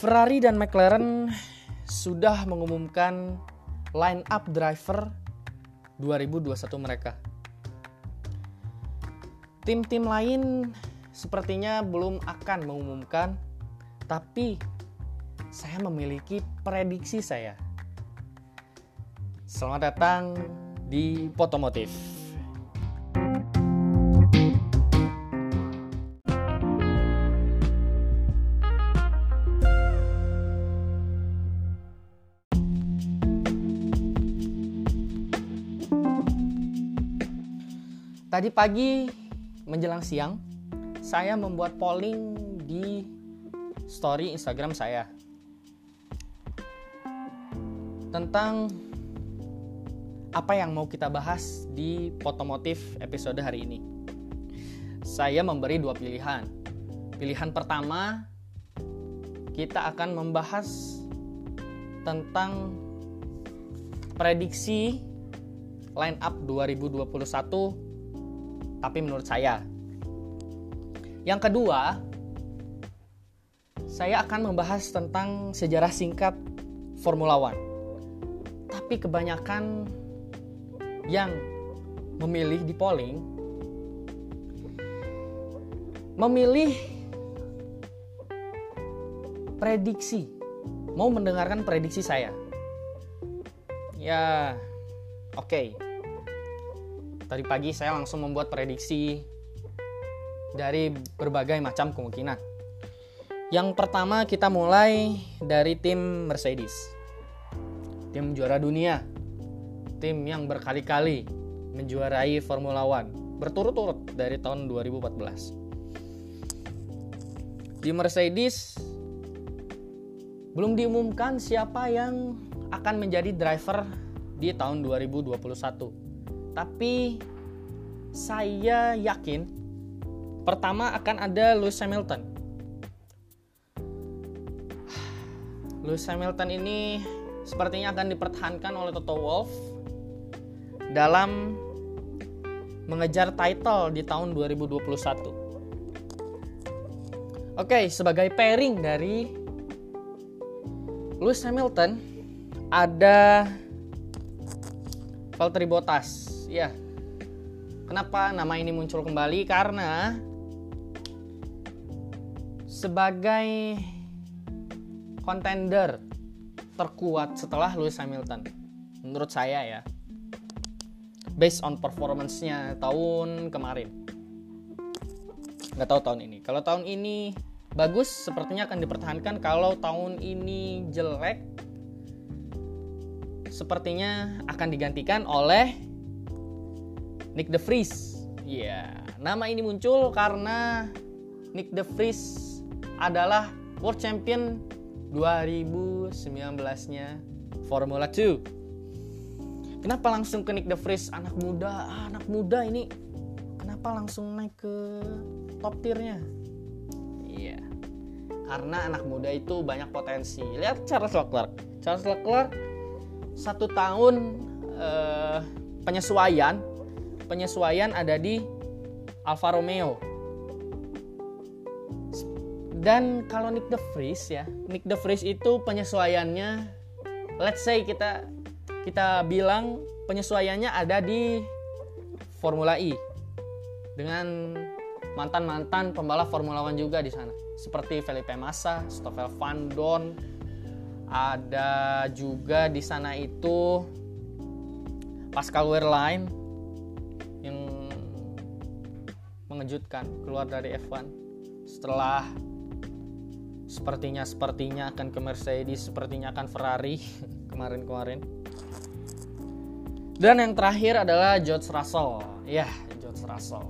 Ferrari dan McLaren sudah mengumumkan line up driver 2021 mereka. Tim-tim lain sepertinya belum akan mengumumkan, tapi saya memiliki prediksi saya. Selamat datang di Potomotif. Tadi pagi menjelang siang, saya membuat polling di story Instagram saya tentang apa yang mau kita bahas di Potomotif episode hari ini. Saya memberi dua pilihan. Pilihan pertama, kita akan membahas tentang prediksi line up 2021 tapi menurut saya. Yang kedua, saya akan membahas tentang sejarah singkat Formula One. Tapi kebanyakan yang memilih di polling memilih prediksi, mau mendengarkan prediksi saya. Ya, oke. Okay Tadi pagi saya langsung membuat prediksi dari berbagai macam kemungkinan. Yang pertama kita mulai dari tim Mercedes. Tim juara dunia. Tim yang berkali-kali menjuarai Formula One berturut-turut dari tahun 2014. Di Mercedes belum diumumkan siapa yang akan menjadi driver di tahun 2021 tapi saya yakin pertama akan ada Lewis Hamilton. Lewis Hamilton ini sepertinya akan dipertahankan oleh Toto Wolff dalam mengejar title di tahun 2021. Oke, sebagai pairing dari Lewis Hamilton ada Valtteri Bottas ya kenapa nama ini muncul kembali? Karena sebagai kontender terkuat setelah Lewis Hamilton menurut saya ya based on performance-nya tahun kemarin. Nggak tahu tahun ini. Kalau tahun ini bagus sepertinya akan dipertahankan. Kalau tahun ini jelek sepertinya akan digantikan oleh Nick De Vries. Ya, nama ini muncul karena Nick De Vries adalah World Champion 2019-nya Formula 2. Kenapa langsung ke Nick De Vries anak muda? Ah, anak muda ini kenapa langsung naik ke top tiernya? Iya. Karena anak muda itu banyak potensi. Lihat Charles Leclerc. Charles Leclerc satu tahun uh, penyesuaian penyesuaian ada di Alfa Romeo. Dan kalau Nick De Vries ya, Nick De Vries itu penyesuaiannya let's say kita kita bilang penyesuaiannya ada di Formula E. Dengan mantan-mantan pembalap Formula One juga di sana. Seperti Felipe Massa, Stoffel Van Dorn, ada juga di sana itu Pascal Wehrlein mengejutkan keluar dari F1 setelah sepertinya sepertinya akan ke Mercedes, sepertinya akan Ferrari kemarin-kemarin. Dan yang terakhir adalah George Russell. Ya, George Russell.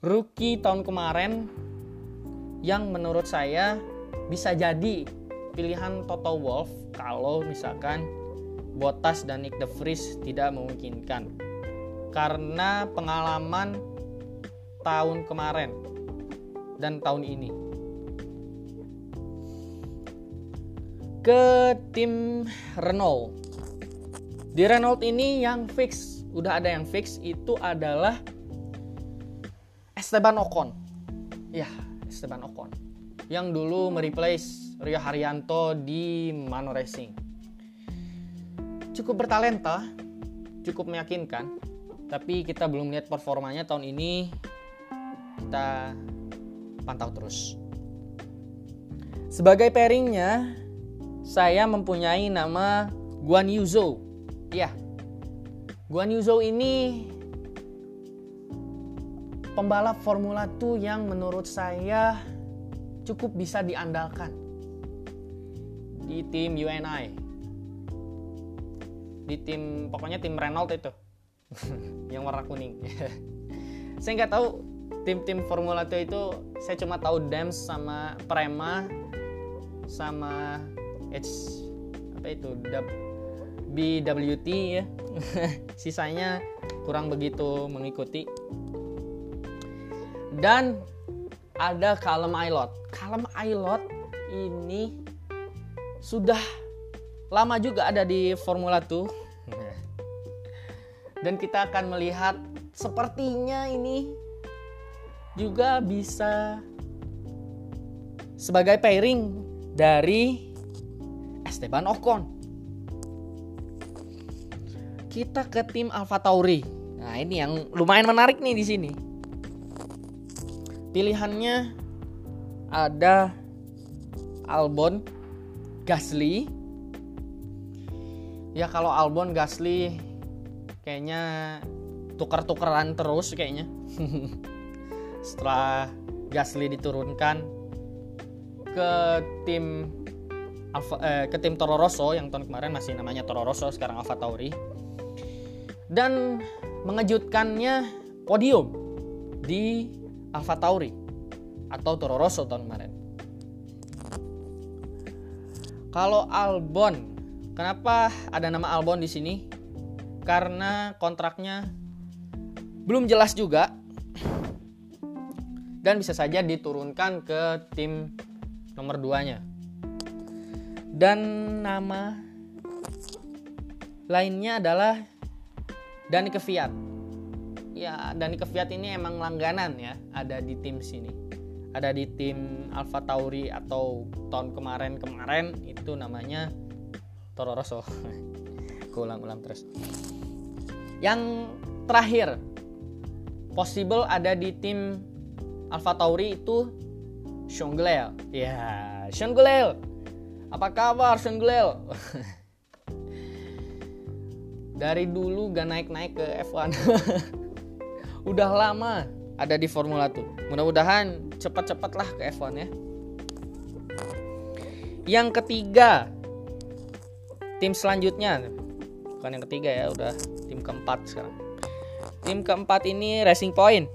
Rookie tahun kemarin yang menurut saya bisa jadi pilihan Toto Wolff kalau misalkan Bottas dan Nick De Vries tidak memungkinkan. Karena pengalaman tahun kemarin dan tahun ini. Ke tim Renault. Di Renault ini yang fix, udah ada yang fix itu adalah Esteban Ocon. Ya, Esteban Ocon. Yang dulu mereplace Rio Haryanto di Mano Racing. Cukup bertalenta, cukup meyakinkan, tapi kita belum lihat performanya tahun ini. Kita pantau terus. Sebagai pairingnya, saya mempunyai nama Guan Yuzo. Ya, Guan Yuzo ini pembalap Formula 2 yang menurut saya cukup bisa diandalkan di tim UNI. Di tim pokoknya tim Renault itu. yang warna kuning. saya nggak tahu tim-tim Formula 2 itu saya cuma tahu Dams sama Prema sama H apa itu BWT ya. Sisanya kurang begitu mengikuti. Dan ada Callum Aylot Callum Aylot ini sudah lama juga ada di Formula 2 dan kita akan melihat sepertinya ini juga bisa sebagai pairing dari Esteban Ocon. Kita ke tim Alfa Tauri. Nah, ini yang lumayan menarik nih di sini. Pilihannya ada Albon, Gasly. Ya kalau Albon, Gasly kayaknya tuker-tukeran terus kayaknya. Setelah Gasly diturunkan ke tim eh, ke tim Toro Rosso yang tahun kemarin masih namanya Toro Rosso sekarang Alfa Tauri dan mengejutkannya podium di Alfa Tauri atau Toro Rosso tahun kemarin. Kalau Albon, kenapa ada nama Albon di sini? Karena kontraknya belum jelas juga dan bisa saja diturunkan ke tim nomor 2-nya dan nama lainnya adalah Dani Keviat. Ya, Dani Keviat ini emang langganan ya, ada di tim sini. Ada di tim Alfa Tauri atau tahun kemarin-kemarin itu namanya Toro Rosso. ulang-ulang terus. Yang terakhir, possible ada di tim Alfa Tauri itu Sean Ya, Sean apa kabar Senglel? Dari dulu gak naik-naik ke F1. Udah lama ada di Formula 2. Mudah-mudahan cepat-cepat lah ke F1 ya. Yang ketiga, tim selanjutnya. Bukan yang ketiga ya, udah tim keempat sekarang. Tim keempat ini Racing Point.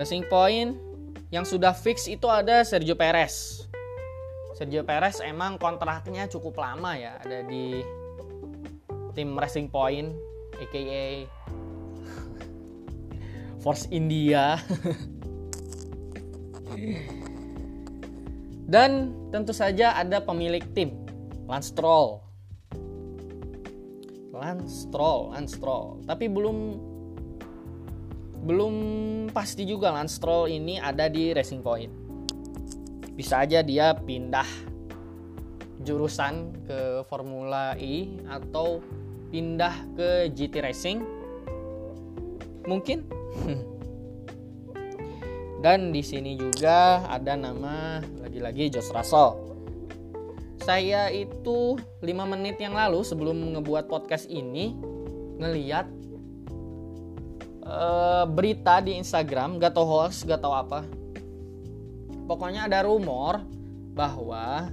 Racing Point yang sudah fix itu ada Sergio Perez. Sergio Perez emang kontraknya cukup lama ya ada di tim Racing Point aka Force India. Dan tentu saja ada pemilik tim Lance Stroll. Lance Stroll Lance Stroll. Tapi belum belum pasti juga Lance Stroll ini ada di Racing Point. Bisa aja dia pindah jurusan ke Formula E atau pindah ke GT Racing. Mungkin. Dan di sini juga ada nama lagi-lagi Josh Russell. Saya itu 5 menit yang lalu sebelum ngebuat podcast ini ngeliat uh, berita di Instagram gak tau hoax gak tau apa pokoknya ada rumor bahwa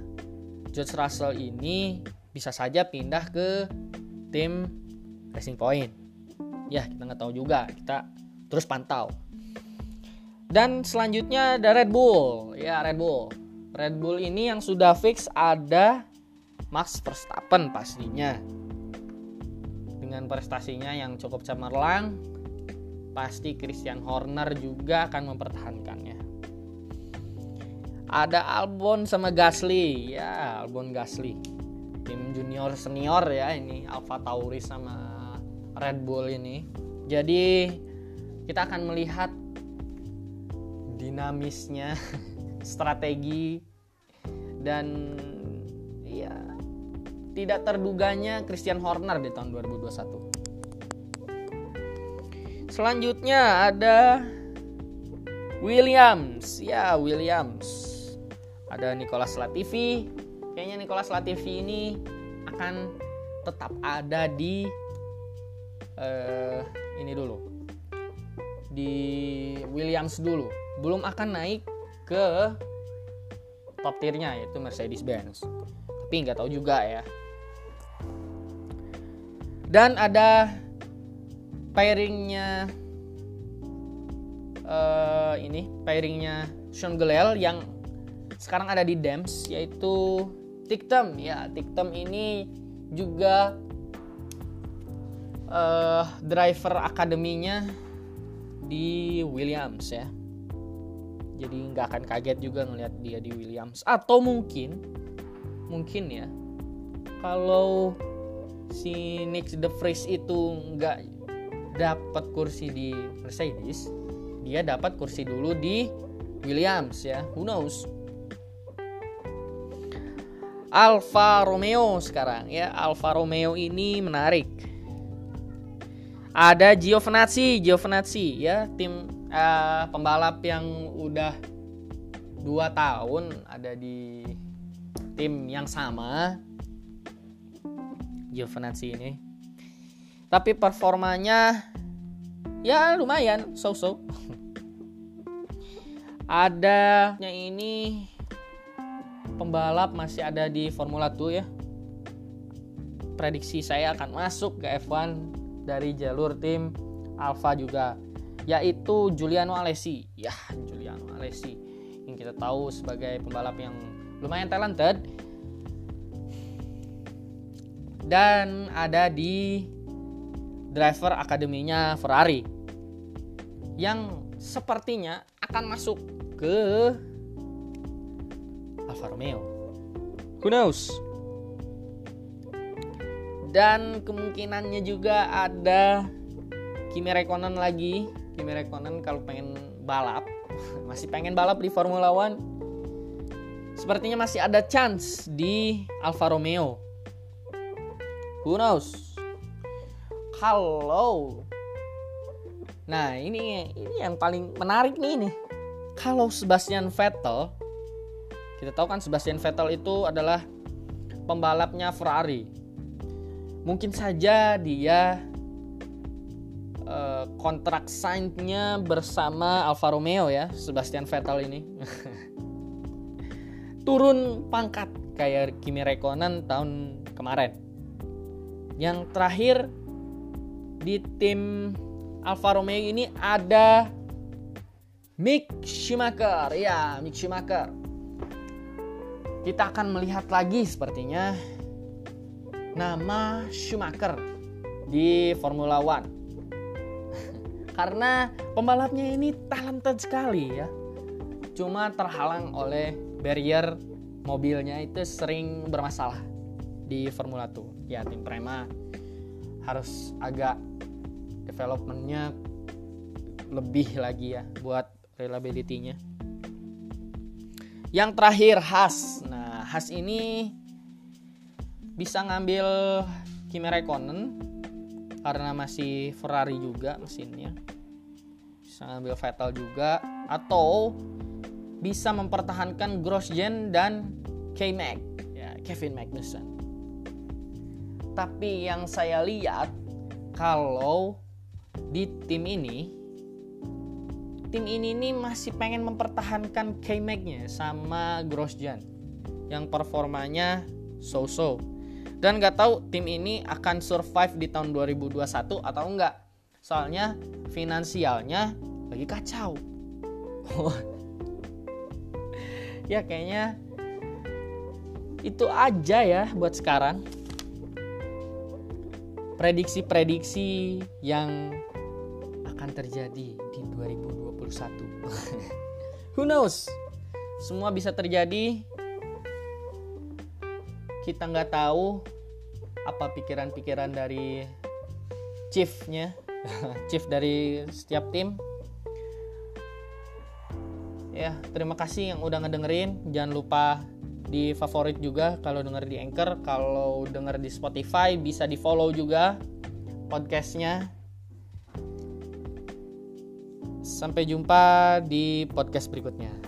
George Russell ini bisa saja pindah ke tim Racing Point. Ya, kita nggak tahu juga. Kita terus pantau. Dan selanjutnya ada Red Bull. Ya, Red Bull. Red Bull ini yang sudah fix ada Max Verstappen pastinya. Dengan prestasinya yang cukup cemerlang, pasti Christian Horner juga akan mempertahankannya. Ada Albon sama Gasly. Ya Albon Gasly. Tim junior senior ya ini Alfa Tauri sama Red Bull ini. Jadi kita akan melihat dinamisnya strategi dan ya tidak terduganya Christian Horner di tahun 2021. Selanjutnya ada Williams. Ya, Williams. Ada Nicolas Latifi. Kayaknya Nicolas Latifi ini akan tetap ada di uh, ini dulu. Di Williams dulu. Belum akan naik ke top tiernya yaitu Mercedes Benz. Tapi nggak tahu juga ya. Dan ada pairingnya uh, ini pairingnya Sean Gelel yang sekarang ada di Dems yaitu Tiktem. Ya Tiktem ini juga uh, driver akademinya di Williams ya. Jadi nggak akan kaget juga ngelihat dia di Williams. Atau mungkin mungkin ya kalau si Nick De Vries itu nggak dapat kursi di Mercedes dia dapat kursi dulu di Williams ya. Who knows? Alfa Romeo sekarang ya. Alfa Romeo ini menarik. Ada Giovinazzi Giovinazzi ya. Tim uh, pembalap yang udah dua tahun ada di tim yang sama. Giovinazzi ini tapi performanya ya lumayan so-so. Adanya ini pembalap masih ada di Formula 2 ya. Prediksi saya akan masuk ke F1 dari jalur tim Alfa juga yaitu Giuliano Alessi ya Giuliano Alessi yang kita tahu sebagai pembalap yang lumayan talented. Dan ada di driver akademinya Ferrari yang sepertinya akan masuk ke Alfa Romeo. Who knows? Dan kemungkinannya juga ada Kimi Räikkönen lagi. Kimi Räikkönen kalau pengen balap, masih pengen balap di Formula One. Sepertinya masih ada chance di Alfa Romeo. Who knows? Kalau Nah, ini ini yang paling menarik nih nih. Kalau Sebastian Vettel kita tahu kan Sebastian Vettel itu adalah pembalapnya Ferrari. Mungkin saja dia uh, kontrak signnya bersama Alfa Romeo ya Sebastian Vettel ini. Turun pangkat kayak Kimi Räikkönen tahun kemarin. Yang terakhir di tim Alfa Romeo ini ada Mick Schumacher. Ya, Mick Schumacher. Kita akan melihat lagi sepertinya nama Schumacher di Formula One. Karena pembalapnya ini talented sekali ya. Cuma terhalang oleh barrier mobilnya itu sering bermasalah di Formula 2. Ya, tim Prema harus agak developmentnya lebih lagi ya buat reliability-nya. Yang terakhir Has. Nah, Has ini bisa ngambil Kimi Räikkönen karena masih Ferrari juga mesinnya. Bisa ngambil Vettel juga atau bisa mempertahankan Grosjean dan K-Mag, ya, Kevin Magnussen. Tapi yang saya lihat kalau di tim ini tim ini nih masih pengen mempertahankan K-Mag-nya sama Grosjean yang performanya so-so. Dan nggak tahu tim ini akan survive di tahun 2021 atau enggak. Soalnya finansialnya lagi kacau. ya kayaknya itu aja ya buat sekarang. Prediksi-prediksi yang akan terjadi di 2021. Who knows? Semua bisa terjadi. Kita nggak tahu apa pikiran-pikiran dari chiefnya, chief dari setiap tim. Ya, terima kasih yang udah ngedengerin. Jangan lupa di favorit juga kalau denger di Anchor, kalau denger di Spotify bisa di follow juga podcastnya. Sampai jumpa di podcast berikutnya.